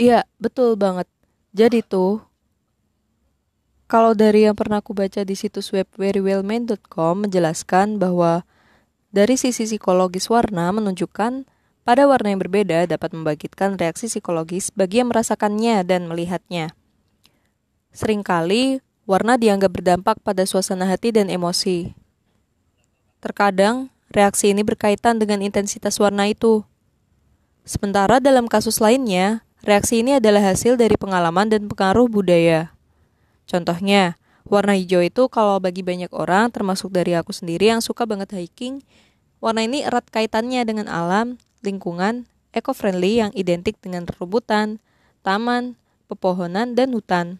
Iya, betul banget. Jadi tuh, kalau dari yang pernah aku baca di situs web verywellmain.com menjelaskan bahwa dari sisi psikologis warna menunjukkan pada warna yang berbeda dapat membangkitkan reaksi psikologis bagi yang merasakannya dan melihatnya. Seringkali, warna dianggap berdampak pada suasana hati dan emosi. Terkadang, reaksi ini berkaitan dengan intensitas warna itu. Sementara dalam kasus lainnya, reaksi ini adalah hasil dari pengalaman dan pengaruh budaya. Contohnya, warna hijau itu kalau bagi banyak orang, termasuk dari aku sendiri yang suka banget hiking, warna ini erat kaitannya dengan alam, lingkungan, eco-friendly yang identik dengan rebutan, taman, pepohonan, dan hutan.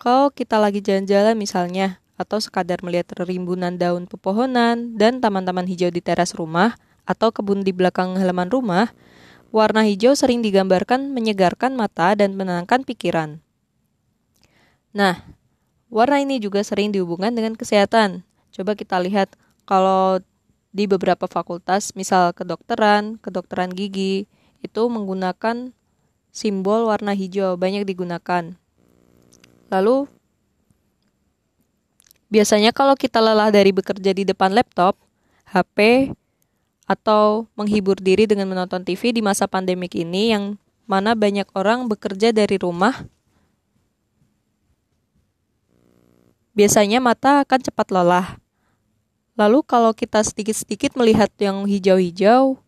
Kalau kita lagi jalan-jalan misalnya, atau sekadar melihat rimbunan daun pepohonan dan taman-taman hijau di teras rumah atau kebun di belakang halaman rumah, warna hijau sering digambarkan menyegarkan mata dan menenangkan pikiran. Nah, warna ini juga sering dihubungkan dengan kesehatan. Coba kita lihat kalau di beberapa fakultas, misal kedokteran, kedokteran gigi, itu menggunakan simbol warna hijau banyak digunakan. Lalu biasanya kalau kita lelah dari bekerja di depan laptop, HP, atau menghibur diri dengan menonton TV di masa pandemik ini yang mana banyak orang bekerja dari rumah, biasanya mata akan cepat lelah. Lalu kalau kita sedikit-sedikit melihat yang hijau-hijau,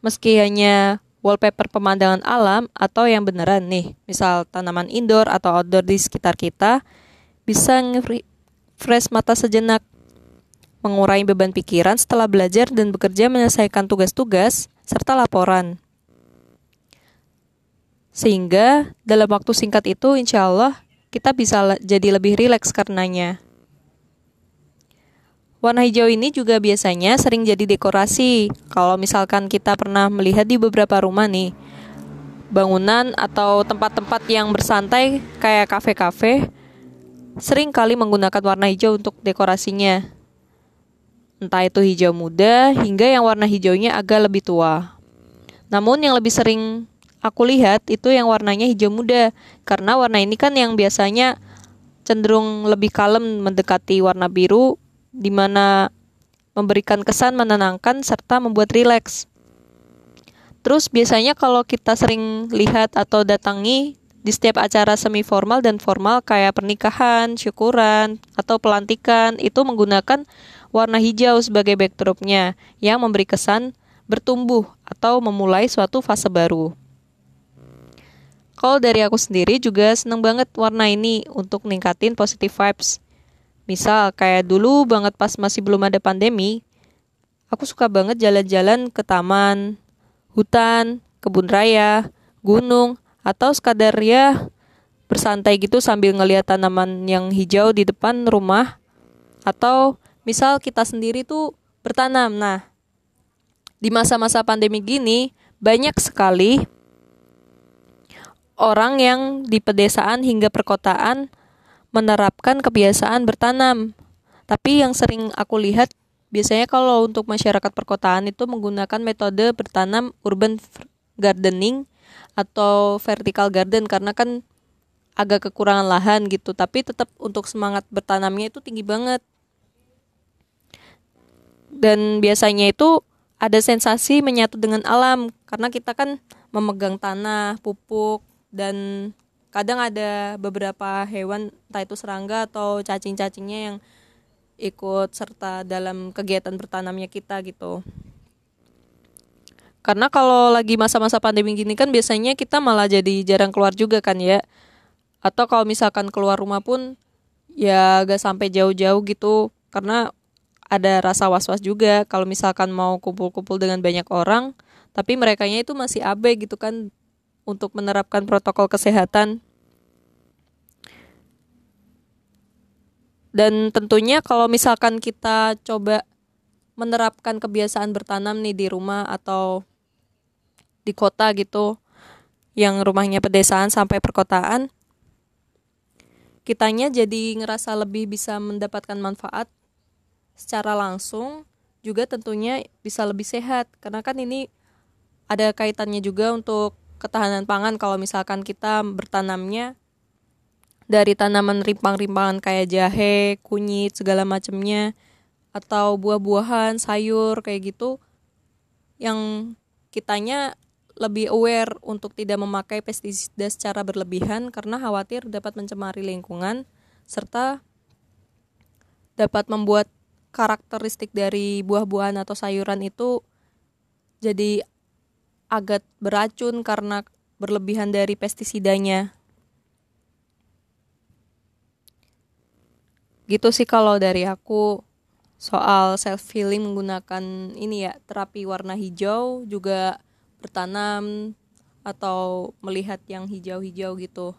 meski hanya wallpaper pemandangan alam atau yang beneran nih, misal tanaman indoor atau outdoor di sekitar kita, bisa nge-fresh mata sejenak, mengurangi beban pikiran setelah belajar dan bekerja menyelesaikan tugas-tugas serta laporan. Sehingga dalam waktu singkat itu insya Allah kita bisa jadi lebih rileks karenanya. Warna hijau ini juga biasanya sering jadi dekorasi. Kalau misalkan kita pernah melihat di beberapa rumah nih, bangunan atau tempat-tempat yang bersantai kayak kafe-kafe, sering kali menggunakan warna hijau untuk dekorasinya. Entah itu hijau muda hingga yang warna hijaunya agak lebih tua. Namun yang lebih sering aku lihat itu yang warnanya hijau muda, karena warna ini kan yang biasanya cenderung lebih kalem mendekati warna biru di mana memberikan kesan menenangkan serta membuat rileks. Terus biasanya kalau kita sering lihat atau datangi di setiap acara semi formal dan formal kayak pernikahan, syukuran, atau pelantikan itu menggunakan warna hijau sebagai backdropnya yang memberi kesan bertumbuh atau memulai suatu fase baru. Kalau dari aku sendiri juga seneng banget warna ini untuk ningkatin positive vibes Misal kayak dulu banget pas masih belum ada pandemi, aku suka banget jalan-jalan ke taman, hutan, kebun raya, gunung, atau sekadar ya bersantai gitu sambil ngeliat tanaman yang hijau di depan rumah. Atau misal kita sendiri tuh bertanam. Nah, di masa-masa pandemi gini banyak sekali orang yang di pedesaan hingga perkotaan menerapkan kebiasaan bertanam. Tapi yang sering aku lihat biasanya kalau untuk masyarakat perkotaan itu menggunakan metode bertanam urban gardening atau vertical garden karena kan agak kekurangan lahan gitu tapi tetap untuk semangat bertanamnya itu tinggi banget dan biasanya itu ada sensasi menyatu dengan alam. Karena kita kan memegang tanah pupuk dan kadang ada beberapa hewan entah itu serangga atau cacing-cacingnya yang ikut serta dalam kegiatan bertanamnya kita gitu. Karena kalau lagi masa-masa pandemi gini kan biasanya kita malah jadi jarang keluar juga kan ya. Atau kalau misalkan keluar rumah pun ya gak sampai jauh-jauh gitu. Karena ada rasa was-was juga kalau misalkan mau kumpul-kumpul dengan banyak orang tapi mereka itu masih abe gitu kan untuk menerapkan protokol kesehatan. Dan tentunya kalau misalkan kita coba menerapkan kebiasaan bertanam nih di rumah atau di kota gitu, yang rumahnya pedesaan sampai perkotaan, kitanya jadi ngerasa lebih bisa mendapatkan manfaat secara langsung, juga tentunya bisa lebih sehat. Karena kan ini ada kaitannya juga untuk ketahanan pangan. Kalau misalkan kita bertanamnya dari tanaman rimpang-rimpangan kayak jahe, kunyit, segala macamnya atau buah-buahan, sayur kayak gitu yang kitanya lebih aware untuk tidak memakai pestisida secara berlebihan karena khawatir dapat mencemari lingkungan serta dapat membuat karakteristik dari buah-buahan atau sayuran itu jadi agak beracun karena berlebihan dari pestisidanya. gitu sih kalau dari aku soal self healing menggunakan ini ya terapi warna hijau juga bertanam atau melihat yang hijau-hijau gitu